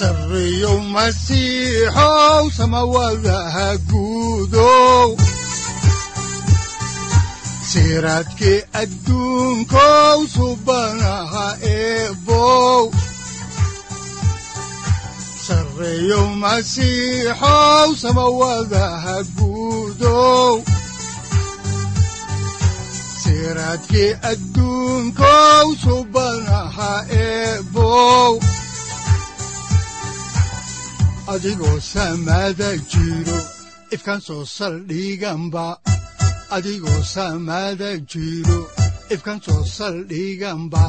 sareyow masiixow samawadaha guudow siraadkii adduunkow subanaha eebow sareyow masiixow samawadaha guudow siraadkii adduunkow adigoo samaada jiro ifkan soo saldhiganba adigoo samaada jiro ifkan soo saldhiganba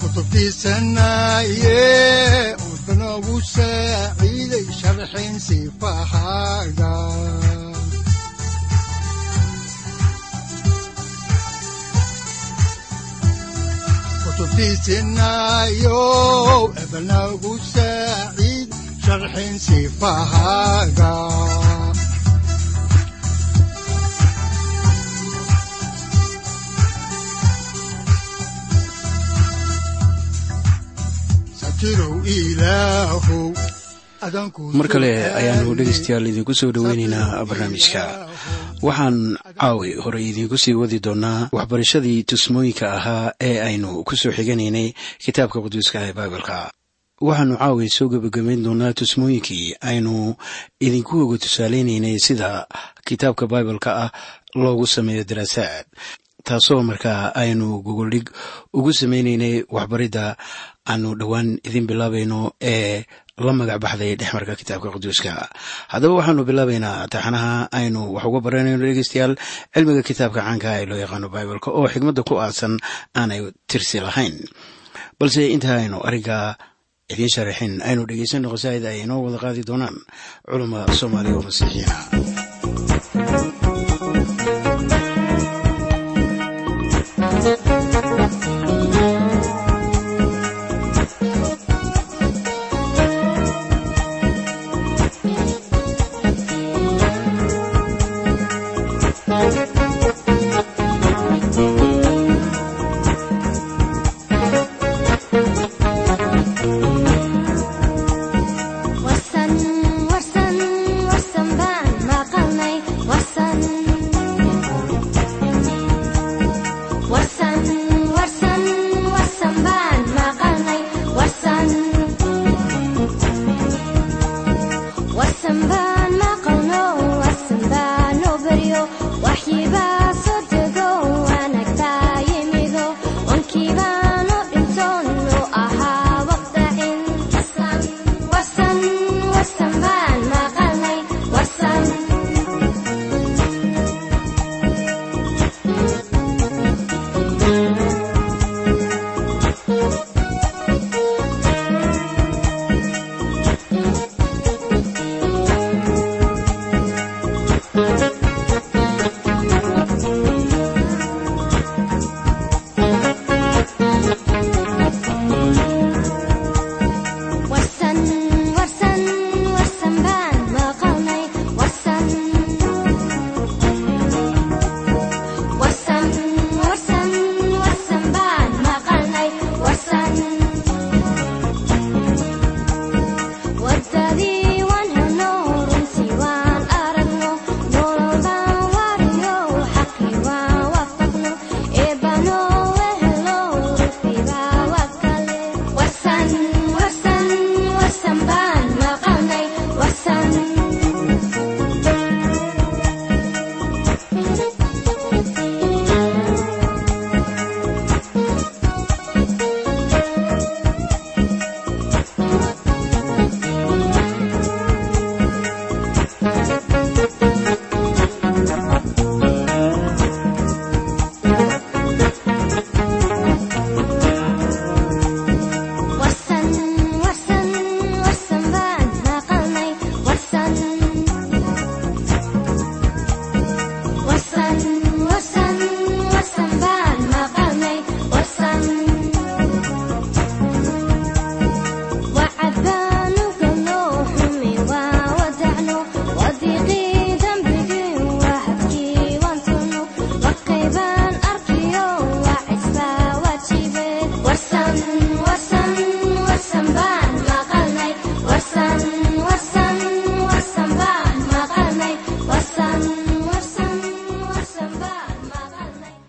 kutubtiisanaaye udanogu saaciiday sharxin sifahaaga kutubtiisinaayo ebanagu saaciid mar kale ayaanu dhegaystayaal idinku soo dhoweyneynaa barnaamijka waxaan caawi horey idiinku sii wadi doonaa waxbarashadii tusmooyinka ahaa ee aynu ku soo xiganaynay kitaabka quduuska ee baibalka waxaannu caawi soo gebagabayn doonaa tusmooyinkii aynu idinku oga tusaaleynaynay sida kitaabka baibalka ah loogu sameeyo daraasaad taasoo markaa aynu gogoldhig ugu sameynaynay waxbaridda aanu dhowaan idin bilaabayno ee la magac baxday dhexmarka kitaabka quduuska. Haddaba waxaanu bilaabaynaa taxanaha aynu wax uga baranayno dhegeystayaal cilmiga kitaabka caanka ee loo yaqaano baibalka oo xigmadda ku aadsan aanay tirsi lahayn. Balse inta aynu ariga idiin sharaxin aynu dhegeysanno qasaa'ida ay inoo wada qaadi doonaan culama soomaaliya oo masiixiina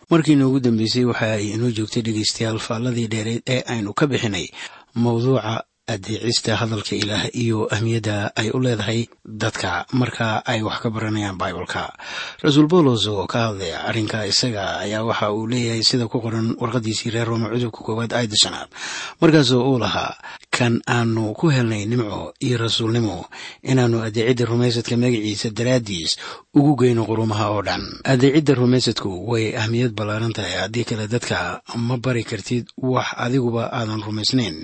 markii noogu dambeysay waxa ay inoo joogtay dhegeystayaal faalladii dheereed ee aynu ka bixinay mawduuca adeecista hadalka ilaah iyo ahmiyadda ay u leedahay dadka. Marka ay wax ka baranayaan baibalka bawlos oo ka hadlaya arrinka isaga ayaa waxa uu leeyahay sida ku qoran warqadiisii reer rooma cudubka koowaad aayadda shanaad. Markaasoo uu lahaa kan aanu ku helnay nimco iyo rasuulnimo inaannu adeecidda rumaysadka magaciisa daraaddiis ugu geyno qurumaha oo dhan. Adeecidda rumaysadku way ahmiyad ballaaran tahay. Haddii kale dadka ma bari kartid wax adiguba aadan rumaysnayn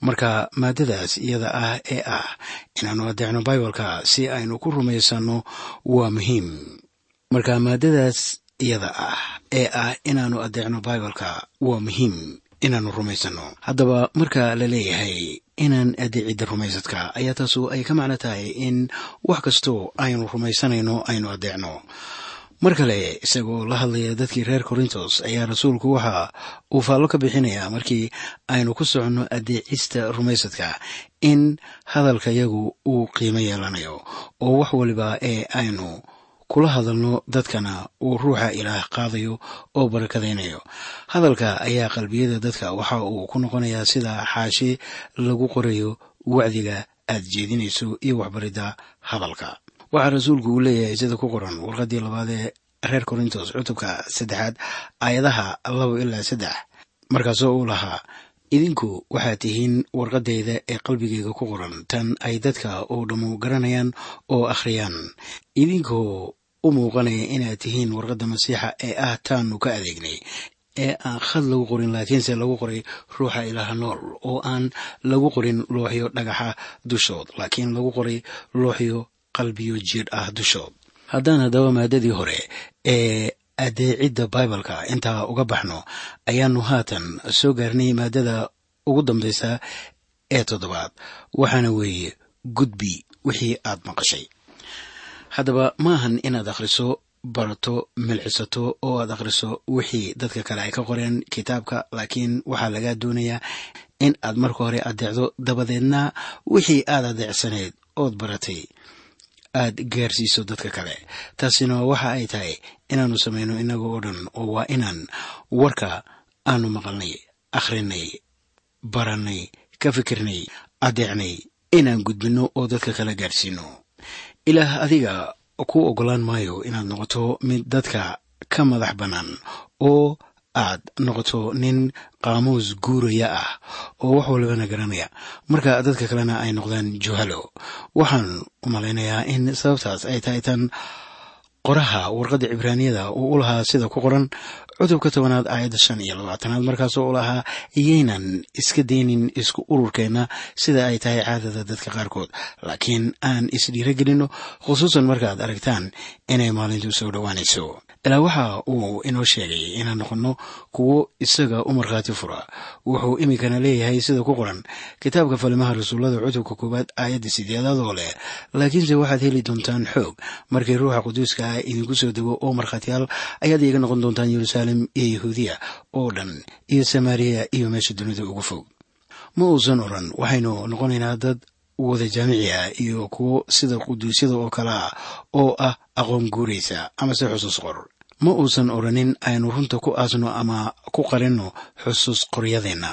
marka maadadaas iyada ah ee ah inaannu adeecno baibalka si aynu ku rumaysanno waa muhiim. Marka maadadaas iyada ah ee ah inaannu adeecno baibalka waa muhiim inaannu rumaysanno haddaba marka la leeyahay inaan adeecidda rumaysadka ayaa taasu ay ka macno tahay in wax kastoo aynu rumaysanayno aynu adeecno mar kale isagoo la hadlaya dadkii reer korintos ayaa rasuulku waxa uu faallo ka bixinayaa markii aynu ku soconno adeecista rumaysadka in hadalkayagu uu qiimo yeelanayo oo wax waliba ee aynu kula hadalno dadkana uu ruuxa ilaah qaadayo oo barakadaynayo. Hadalka ayaa qalbiyada dadka waxa uu ku noqonayaa sida xaashi lagu qorayo wacdiga aad jeedinayso iyo waxbaridda hadalka waxaa rasuulku uu leeyahay sida ku qoran warqaddii labaad ee reer korintos cutubka saddexaad aayadaha laba ilaa saddex. Markaasoo uu lahaa idinku waxaad tihiin warqaddayda ee qalbigayga ku qoran. Tan ay dadka oo dhammu garanayaan oo akhriyaan. Idinkoo u muuqanaya inaad tihiin warqadda masiixa ee ah taanu ka adeegnay ee aan khad lagu qorin laakiinse lagu qoray ruuxa ilaaha nool oo aan lagu qorin looxyo dhagaxa dushood laakiin lagu qoray looxyo qalbiyo jiidh ah dushood haddaan haddaba maadadii hore ee adeecidda baibalka intaa uga baxno ayaanu haatan soo gaarnay maadada ugu dambaysa ee toddobaad waxaana weeye gudbi wixii aad maqashay. Haddaba maahan inaad akhriso barato milcisato oo aad akhriso wixii dadka kale ay ka qoreen kitaabka laakiin waxaa lagaa doonayaa in aad marka hore adeecdo dabadeedna wixii aad adeecsanayd ood baratay aad gaarsiiso dadka kale. Taasina waxa ay tahay inaannu samayno innaga oo dhan oo waa inaan warka aanu maqalnay akhrinay barannay ka fikirnay adeecnay inaan gudbinno oo dadka kale gaarsiino. Ilaah adiga ku oggolaan maayo inaad noqoto mid dadka ka madax bannaan oo aad noqoto nin qaamuus guuraya ah oo wax walibana garanaya. Marka dadka kalena ay noqdaan juhalo waxaan u malaynayaa in sababtaas ay tahay tan qoraha warqadda cibraaniyada uu u lahaa sida ku qoran cutubka tobanaad aayadda shan iyo labaatanaad. Markaasoo u lahaa iyaynan iska daynin isku ururkeenna sida ay tahay caadada dadka qaarkood. Laakiin aan isdhiiragelinno khusuusan markaad aragtaan inay maalintu soo dhowaanayso ilaa waxa uu inoo sheegay inaan noqonno kuwo isaga u markhaati fura. Wuxuu iminkana leeyahay sida ku qoran kitaabka falimaha rasuullada cutubka koowaad aayadda sideedaad oo leh laakiinse waxaad heli doontaan xoog. Markii ruuxa quduuska ah idinku soo dego oo markhaatiyaal ayaad iiga noqon doontaan yeruusaalem iyo yahuudiya oo dhan iyo samaariya iyo meesha dunida ugu fog. Ma uusan oran waxaynu noqonaynaa dad wada jaamici ah iyo kuwo sida quduusyada oo kale ah oo ah aqoon guuraysa amase xusuus qor ma uusan oranin aynu runta ku aasno ama ku qarinno xusuus qoryadeenna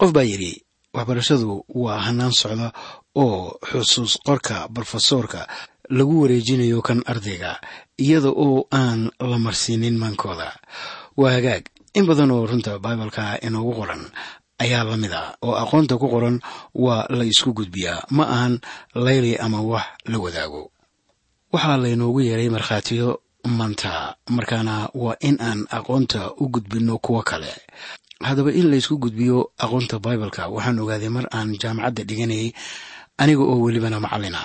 qof baa yidhi waxbarashadu waa hanaan socda oo xusuus qorka brofesoorka lagu wareejinayo kan ardayga iyada oo aan la marsiinin maankooda. Waa hagaag. In badan oo runta baibalka inoogu qoran ayaa la mid a oo aqoonta ku qoran waa la isku gudbiyaa. Ma ahan layli ama wax la wadaago. Waxaa laynoogu yeeray markhaatiyo manta markaana waa in aan aqoonta u gudbinno kuwo kale. Haddaba in laysku gudbiyo aqoonta baibalka waxaan ogaaday mar aan jaamacadda dhiganayay aniga oo welibana macallina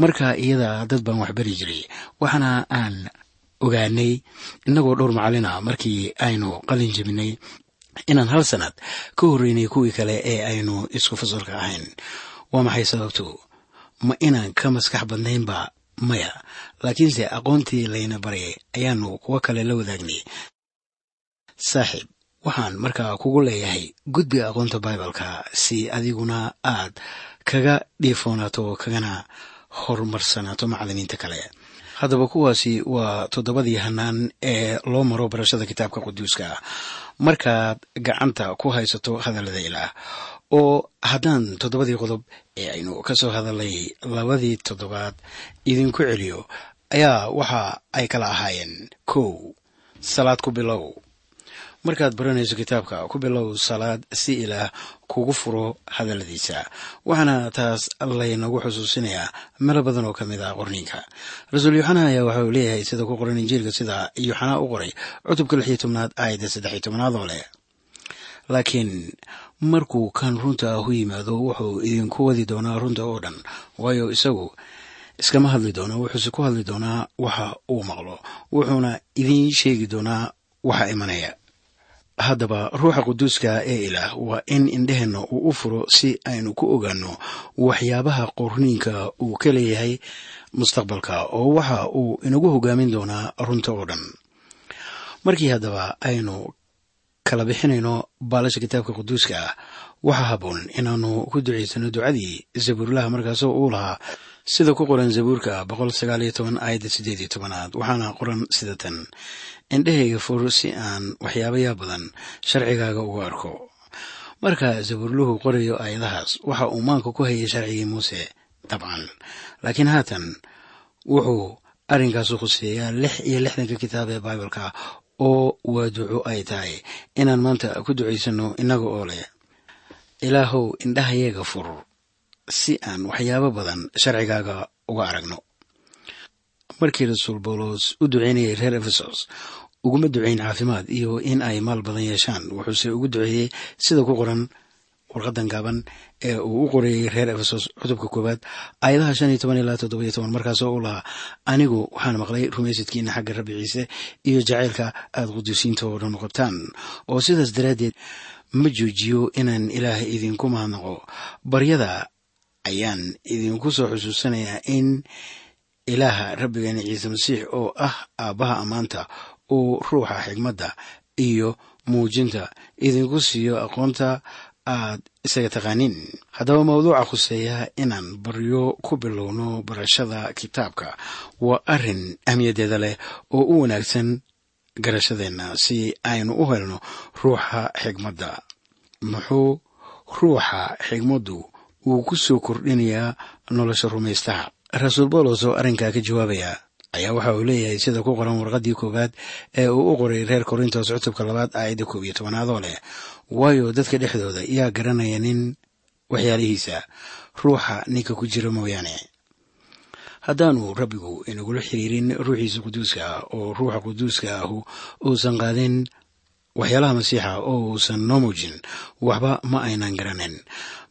marka iyada dad baan waxbari jiray waxaana aan ogaanay innagoo dhowr macallina markii aynu qalin jebinay inaan hal sanad ka horreynay kuwii kale ee aynu isku fasalka ahayn. Waa maxay sababtu? Ma inaan ka maskax badnaynba maya laakiinse aqoontii layna baryay ayaanu kuwo kale la wadaagnay. Saaxiib waxaan markaa kugu leeyahay gudbi aqoonta baibalka si adiguna aad kaga dhiifoonaato kagana horumarsanaato macallimiinta kale. Haddaba kuwaasi waa toddobadii hanaan ee loo maro barashada kitaabka quduuska. Markaad gacanta ku haysato hadallada ilaah oo haddaan toddobadii qodob ee aynu ka soo hadalnay labadii toddobaad idinku celiyo ayaa waxa ay kala ahaayeen. Kow salaad ku bilow. Markaad baranayso kitaabka ku bilow salaad si ilaah kugu furo hadalladiisa waxaana taas laynagu xusuusinayaa melo badan oo ka mid ah qorniinka. Rasuul yuuxana ayaa waxa uu leeyahay sida ku qoran injiilka sida yuuxana u qoray cutubka lix iyo tobnaad aayadda saddex iyo tobnaad oo leh. Laakiin markuu kan runta ah u yimaado wuxuu idinku wadi doonaa runta oo dhan waayo isagu iskama hadli doono wuxuuse ku hadli doonaa waxa uu maqlo. Wuxuuna idiin sheegi doonaa waxa imanaya. Haddaba ruuxa quduuska ee ilaah waa in indheheenna uu u furo si aynu ku ogaano waxyaabaha qorniinka uu ka leeyahay mustaqbalka oo waxa uu inagu hogaamin doonaa runta oo dhan. Markii haddaba aynu kala bixinayno baalasha kitaabka quduuska. Ah waxaa habboon inaannu ku ducaysano ducadii zabuurlaha markaasoo uu lahaa sida ku qoran zabuurka boqol sagaal iyo toban aayadda siddeed iyo tobanaad waxaana qoran sida tan. Indhahayga fur si aan waxyaabayaa badan sharcigaaga uga arko. Marka zabuurluhu qorayo aayadahaas waxa uu maanka ku hayay sharcigii muuse dabcan. Laakiin haatan wuxuu arrinkaasu khuseeyaa lix iyo lixdanka kitaab ee baibalka oo waa duco ay tahay. Inaan maanta ku ducaysano innaga oo leh ilaahow indhahayaga fur si aan waxyaabo badan sharcigaaga uga aragno. Markii rasuul bawlos u duceynayay reer efesos uguma ducayn caafimaad iyo in ay maal badan yeeshaan wuxuuse ugu duceeyey sida ku qoran warqadan gaaban ee uu u qorayey reer efesos cutubka koowaad aayadaha shan iyo toban ilaa toddobiyo toban markaasoo u lahaa anigu waxaan maqlay rumaysadkiina xagga rabbi ciise iyo jacaylka aada quduusiinta oo dhan qabtaan oo sidaas daraaddeed ma joojiyo inaan ilaah idinku mahadnaqo. Baryada ayaan idinku soo xusuusanayaa in ilaaha rabbigeena ciise masiix oo ah aabbaha ammaanta uu ruuxa xigmadda iyo muujinta. Idinku siiyo aqoonta aad isaga taqaaniin haddaba mawduuca khuseeya inaan baryo ku bilowno barashada kitaabka waa arrin ahmiyaddeeda leh oo u wanaagsan garashadeenna si aynu u helno ruuxa xigmadda. Muxuu ruuxa xigmaddu uu ku soo kordhinayaa nolosha rumaystaha. Rasuul boolos oo arrinkaa ka jawaabaya ayaa waxa uu leeyahay sida ku qoran warqaddii koowaad ee uu u qoray reer korintos cutubka labaad aayadda koob iyo tobanaadoo leh. Waayo dadka dhexdooda yaa garanaya nin waxyaalihiisa ruuxa ninka ku jira mooyaane. Haddaanu rabbigu inagula xiriirin ruuxiisa quduuska ah oo ruuxa quduuska ahu uusan qaadin waxyaalaha masiixa oo uusan noo muujin waxba ma aynan garanin.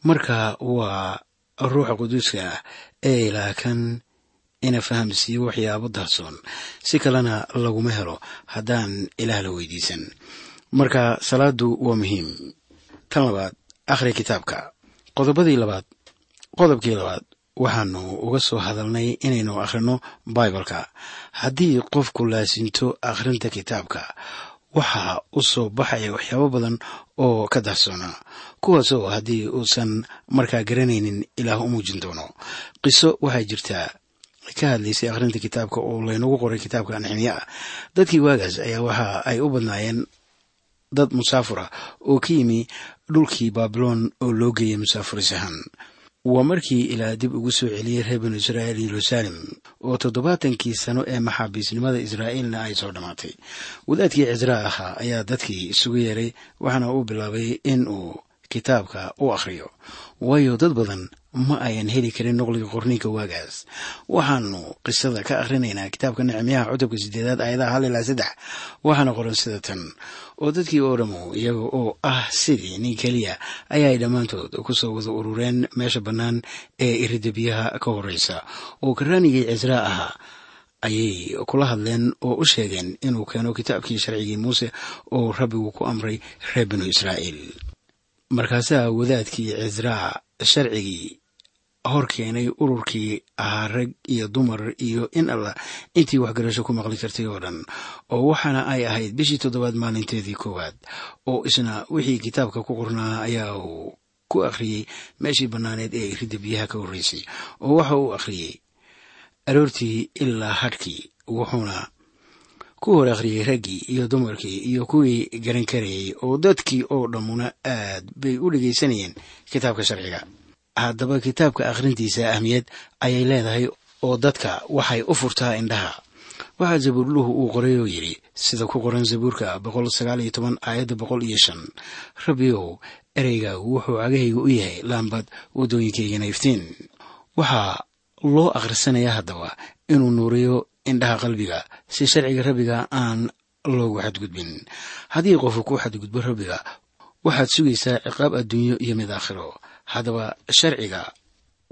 Marka waa ruuxa quduuska ah ee ilaa kan ina fahamsiiyo waxyaabo darsoon. Si kalena laguma helo haddaan ilaah la weydiisan. Marka salaadu waa muhiim. Tan labaad akhri kitaabka. Qodobadii labaad qodobkii labaad waxaanu uga soo hadalnay inaynu akhrino baibalka. Haddii qofku laasinto akhrinta kitaabka waxaa u soo baxaya waxyaabo badan oo ka darsoona. Kuwaasoo haddii uusan markaa garanaynin ilaah u muujin doono. Qiso waxaa jirtaa. Ka hadlaysay akhrinta kitaabka oo laynagu qoray kitaabka anximiya ah dadkii waagaas ayaa waxa ay u badnaayeen dad musaafur ah oo ka yimi dhulkii baabiloon oo loo geeyay musaafuris ahaan waa markii ilaa dib ugu soo celiyey reer binu israa'iil yeruusaalem oo toddobaatankii sano ee maxaabiisnimada israa'iilna ay soo dhammaatay wadaadkii cisraa ahaa ayaa dadkii isugu yeeray waxaana uu bilaabay in uu kitaabka u akhriyo. Waayo dad badan ma ayan heli karin noqliga qorniinka waagaas. Waxaanu qisada ka akhrinaynaa kitaabka nicmiyaha cutubka sideedaad aayadaha hal ilaa saddex. Waxaana qoran sida tan oo dadkii oo dhammu iyaga oo ah sidii nin keliya ayaay dhammaantood ku soo wada urureen meesha bannaan ee iridabiyaha ka horreysa oo karaanigii cisraa ahaa ayay kula hadleen oo u sheegeen inuu keeno kitaabkii sharcigii muuse oo rabbigu ku amray reer binu israa'iil markaasaa wadaadkii cisraa sharcigii hor keenay ururkii ahaa rag iyo dumar iyo in allah intii waxgarasho ku maqli kartay oo dhan oo waxaana ay ahayd bishii toddobaad maalinteedii koowaad oo isna wixii kitaabka ku qornaa ayaa uu ku akhriyey meeshii bannaaneed ee ridda biyaha ka horreysay oo waxa uu akhriyey aroortii ilaa hadhkii wuxuuna ku hor akhriyey raggii iyo dumarkii iyo kuwii garan karayey oo dadkii oo dhammuna aad bay u dhegaysanayeen kitaabka sharciga. Haddaba kitaabka akhrintiisa ahmiyad ayay leedahay oo dadka waxay u furtaa indhaha. Waxaa zabuurluhu uu qoray oo yidhi sida ku qoran zabuurka boqol sagaal iyo toban aayadda boqol iyo shan. Rabbiyow ereyga wuxuu cagahayga u yahay laambad waddooyinkaygana iftiin waxaa loo akhrisanayaa haddaba inuu nuuriyo indhaha qalbiga si sharciga rabbiga aan loogu xadgudbin. Haddii qofu ku xadgudbo rabbiga waxaad sugaysaa ciqaab adduunyo iyo mid aakhiro. Haddaba sharciga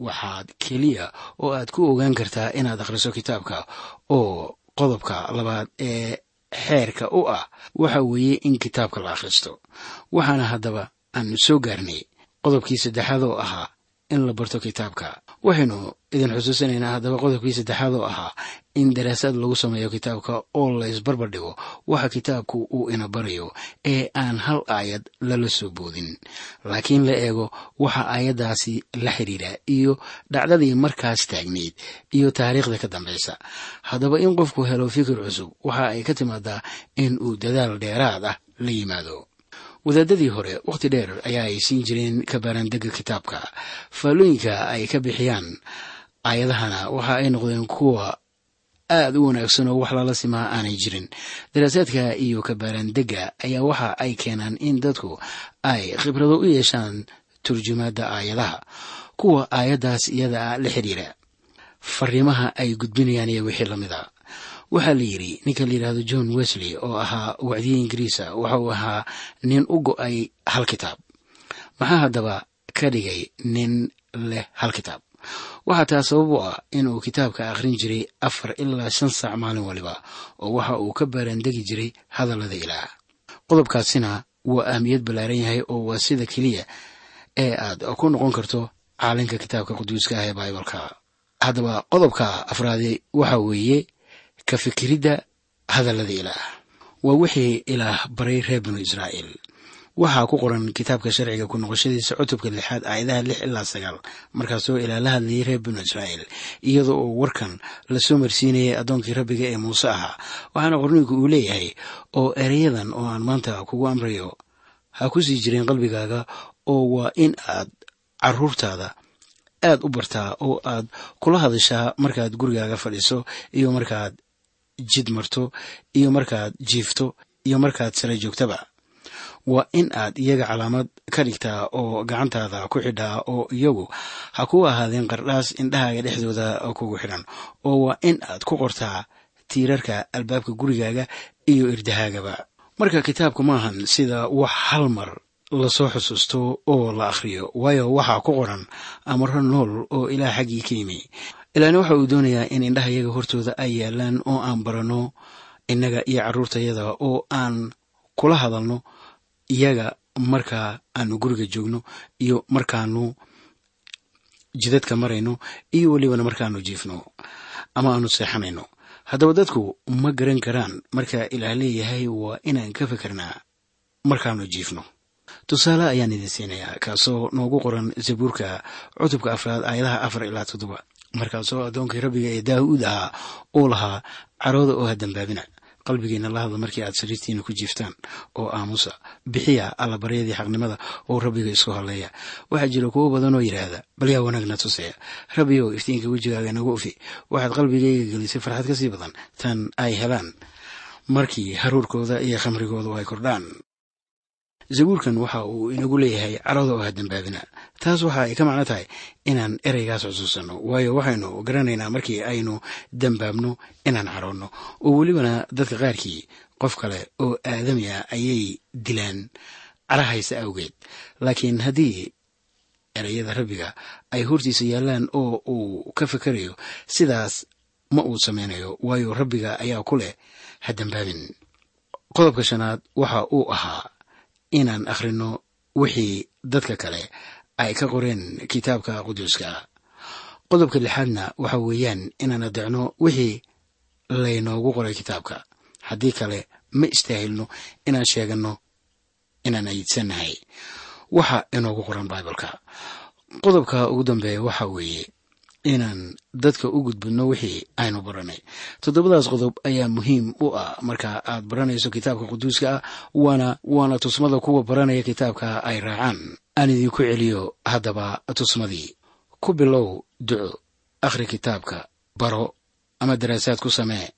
waxaad keliya oo aad ku ogaan kartaa inaad akhriso kitaabka oo qodobka labaad ee xeerka u ah waxa weeye in kitaabka la akhristo. Waxaana haddaba aan soo gaarnay qodobkii saddexaad oo ahaa in la barto kitaabka. Waxaynu idin xusuusinaynaa haddaba qodobkii saddexaad oo ahaa in daraasaad lagu sameeyo kitaabka oo la dhigo waxa kitaabku uu ina barayo ee aan hal aayad lala soo boodin. Laakiin la eego waxa aayaddaasi la xidhiidha iyo dhacdadii markaas taagnayd iyo taariikhda ka dambaysa. Haddaba in qofku helo fikir cusub waxa ay ka timaadaa in uu dadaal dheeraad ah la yimaado wadaadadii hore wakhti dheer ayaa ay siin jireen kabaaraandega kitaabka. Faallooyinka ay ka bixiyaan aayadahana waxa ay noqdeen kuwa aad u wanaagsan oo wax lala simaa aanay jirin. Daraasaadka iyo kabaaraandega ayaa waxa ay keenaan in dadku ay khibrado u yeeshaan turjumaadda aayadaha kuwa aayaddaas iyada la xidhiira fariimaha ay gudbinayaan iyo wixii la mid a waxaa la yidhi ninka la yidhaahdo john wesley oo ahaa wacdiye ingiriisa waxa uu ahaa nin u go'ay hal kitaab. Maxaa haddaba ka dhigay nin leh hal kitaab? Waxaa taa sabab u ah inuu kitaabka akhrin jiray afar ilaa shan saac maalin waliba oo waxa uu ka baaraandegi jiray hadallada ilaah. Qodobkaasina waa ahmiyad ballaaran yahay oo waa sida keliya ee aad ku noqon karto caalinka kitaabka quduuska ah ee baibalka haddaba qodobka afraadi waxa weeye ka fikiridda hadallada ilaah. Waa wixii ilaah baray reer binu israa'iil. Waxaa ku qoran kitaabka sharciga ku noqoshadiisa cutubka lixaad aayadaha lix ilaa sagaal. Markaasoo ilaa la hadlayay reer binu israa'iil iyada oo warkan la soo marsiinayay addoonkii rabbiga ee muuse ahaa. Waxaana qorniinku uu leeyahay oo ereyadan oo aan maanta kugu amrayo ha ku sii jireen qalbigaaga oo waa in aad caruurtaada aad u bartaa oo aad kula hadashaa markaad gurigaaga fadhiiso iyo markaad jid marto iyo markaad jiifto iyo markaad sare joogtaba. Waa in aad iyaga calaamad ka dhigtaa oo gacantaada ku xidhaa oo iyagu ha ku ahaadeen qardhaas indhahaaga dhexdooda kugu xidhan oo waa in aad ku qortaa tiirarka albaabka gurigaaga iyo irdahaagaba. Marka kitaabku maahan sida wax hal mar la soo xusuusto oo la akhriyo waayo waxaa ku qoran amaro nool oo ilaah xaggii ka yimi ilaahna waxa uu doonayaa in indhaha iyaga hortooda ay yaalaan oo aan baranno innaga iyo carruurtayada oo aan kula hadalno iyaga markaa aanu guriga joogno iyo markaanu jidadka marayno iyo welibana markaanu jiifno ama aanu seexanayno. Haddaba dadku ma garan karaan marka ilaah leeyahay waa inaan ka fikirnaa markaanu jiifno. Tusaale ayaan idin siinayaa kaasoo noogu qoran zabuurka cutubka afraad aayadaha afar ilaa toddoba markaasoo addoonkii rabbiga ee daa'uud ahaa uu lahaa carooda oo ha dambaabina qalbigiina la hadla markii aad sariirtiina ku jiiftaan oo aamusa bixiya allabaryadii xaqnimada oo rabbiga isku halleeya. Waxaa jira kuwo badan oo yidhaahda bal yaa wanaagna tusaya rabbiyow iftiinka wejigaaga nagu ufi waxaad qalbigayga gelisay farxad ka sii badan. Tan ay helaan markii haruurkooda iyo khamrigoodu ay kordhaan zabuurkan waxa uu inagu leeyahay carada oo ha dambaabina. Taas waxa ay ka macno tahay inaan ereygaas xusuusanno waayo waxaynu garanaynaa markii aynu dambaabno inaan caroonno oo welibana dadka qaarkii qof kale oo aadami ayay dilaan carahaysa awgeed. Laakiin haddii ereyada rabbiga ay hortiisa yaallaan oo uu ka fikerayo sidaas ma uu samaynayo waayo rabbiga ayaa ku leh ha dambaabin. Qodobka shanaad waxa uu ahaa inaan akhrino wixii dadka kale ay ka qoreen kitaabka quduuska. Qodobka lixaadna waxa weeyaan inaan adeecno wixii laynoogu qoray kitaabka. Haddii kale ma istaahilno inaan sheeganno inaan ayidsanahay. Waxa inoogu qoran baibalka qodobka ugu dambeeya waxa weeye inaan dadka u gudbinno wixii aynu baranay. Toddobadaas qodob ayaa muhiim u ah. Marka aad baranayso kitaabka quduuska ah waana waana tusmada kuwa baranaya kitaabka ay raacaan. Aan idinku celiyo haddaba tusmadii. Ku bilow duco akhri kitaabka baro ama daraasaad ku samee.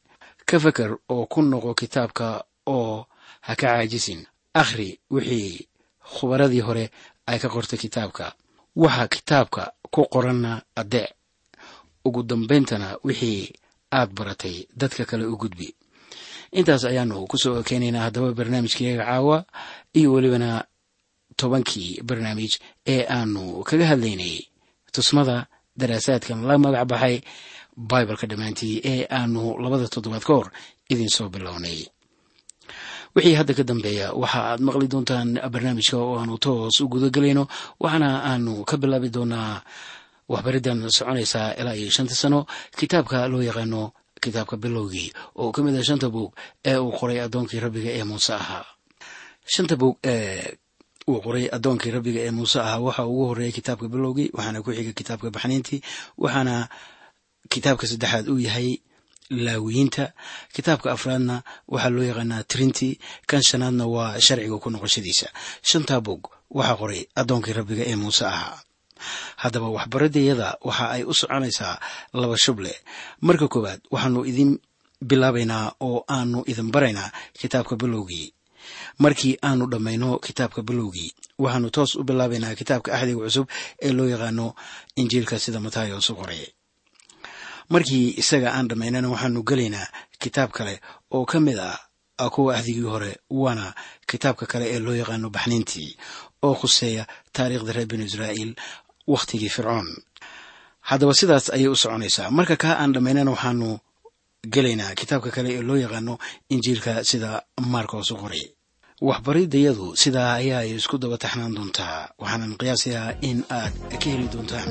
Ka feker oo ku noqo kitaabka oo ha ka caajisin. Akhri wixii khubaradii hore ay ka qortay kitaabka. Waxa kitaabka ku qoranna adeec ugu dambayntana wixii aad baratay dadka kale u gudbi. Intaas ayaanu ku soo keenaynaa haddaba barnaamijkayaga caawa iyo welibana tobankii barnaamij ee aanu kaga hadlaynay tusmada daraasaadkan la magac baxay baibalka dhammaantii ee aanu labada toddobaad ka hor idin soo bilownay. Wixii hadda ka dambeeya waxa aad maqli doontaan barnaamijka oo aanu toos u gudagelayno waxaana aanu ka bilaabi doonaa waxbariddan soconaysaa ilaa iyo shanta sano. Kitaabka loo yaqaano kitaabka bilowgii oo ka mid ah shanta buug ee uu qoray addoonkii rabbiga ee muuse ahaa. Shanta buug ee uu qoray addoonkii rabbiga ee muuse ahaa waxa ugu horreeyay kitaabka bilowgii waxaana ku xiga kitaabka baxniintii waxaana kitaabka saddexaad uu yahay laawiyiinta. Kitaabka afraadna waxaa loo yaqaanaa trinti kan shanaadna waa sharciga ku noqoshadiisa. Shantaa bog waxaa qoray addoonkii rabbiga ee muuse ahaa haddaba waxbaradayada waxa ay u soconaysaa laba shuble. Marka koowaad waxaanu idin bilaabaynaa oo aanu idin baraynaa kitaabka bilowgii. Markii aanu dhammayno kitaabka bilowgii waxaanu toos u bilaabaynaa kitaabka axdiga cusub ee loo yaqaano injiilka sida matayos u qoray markii isaga aan dhammaynana waxaanu gelaynaa kitaab kale oo ka mid ah kuwa axdigii hore waana kitaabka kale ee loo yaqaano baxniintii oo khuseeya taariikhda reer binu israa'iil wakhtigii fircoon. Haddaba sidaas ayay u soconaysaa. Marka kaa aan dhammaynana waxaanu gelaynaa kitaabka kale ee loo yaqaano injiilka sida marcos u qoray. Waxbaridayadu sidaa ayaa ay isku daba taxnaan doontaa. Waxaanan qiyaasayaa in aad ka heli doontaan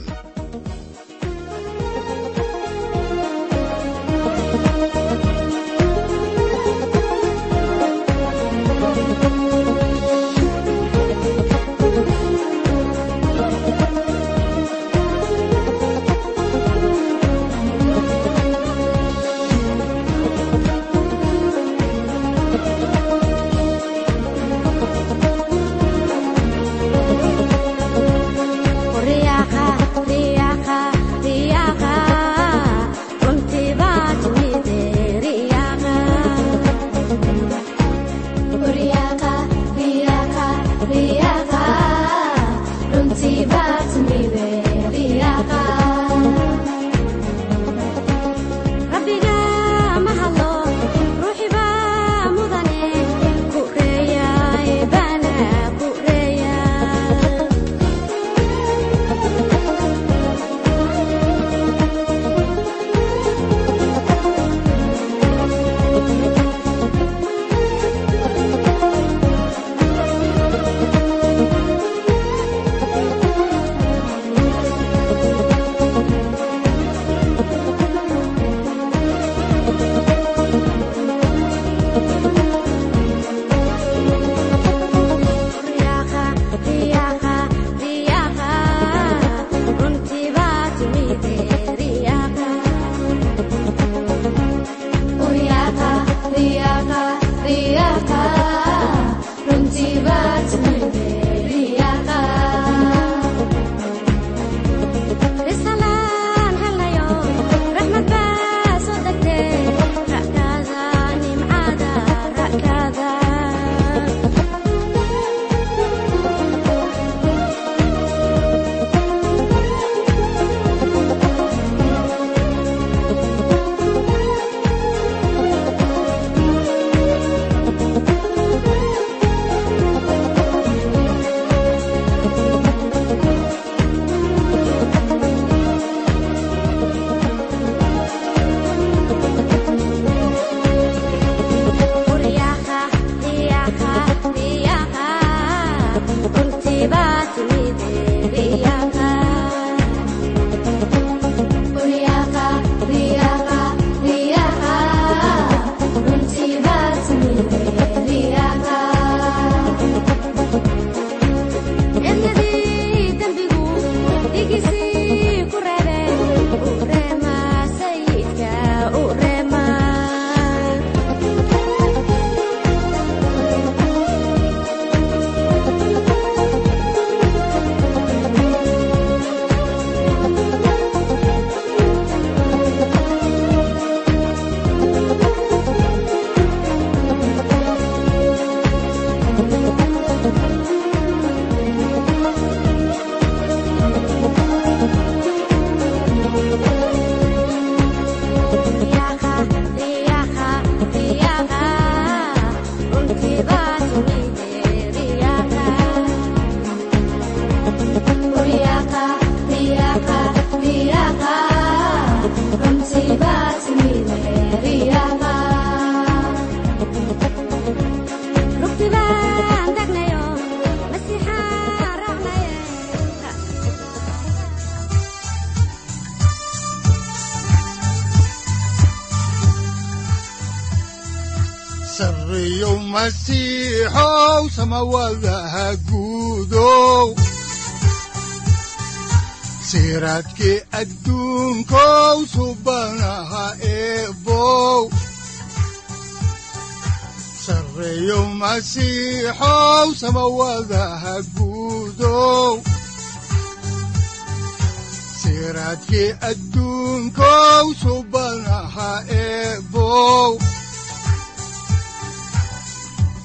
masiixow samawadaha guudow siraadkii adduunkow subanaha eebow sareyow masiixow samawadaha guudow siraadkii adduunkow subanaha eebow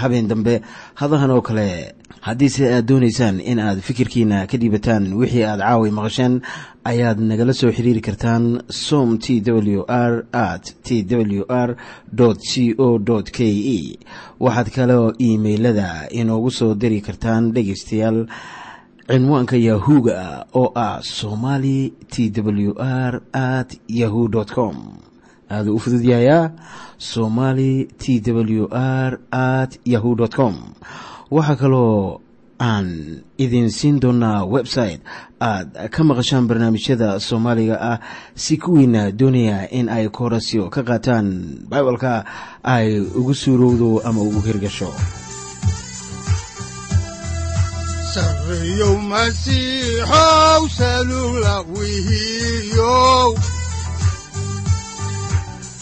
habeen dambe hadahan oo kale haddiise aad doonaysaan in aad fikirkiina ka dhiibataan wixii aad caawi maqasheen ayaad nagala soo xiriiri kartaan som t w r at t w r c o k e waxaad kaloo iimailada inoogu soo diri kartaan dhegaystayaal cinwaanka yahu-ga oo ah somali t w r at yahu com aaduu u fududyahayaa somali t w r at yahu com. Waxaa kaloo aan idin siin doonaa website. Aad ka maqashaan barnaamijyada soomaaliga ah si kuwiina doonaya in ay koorasyo ka qaataan bibalka ay ugu suurowdo ama ugu hirgasho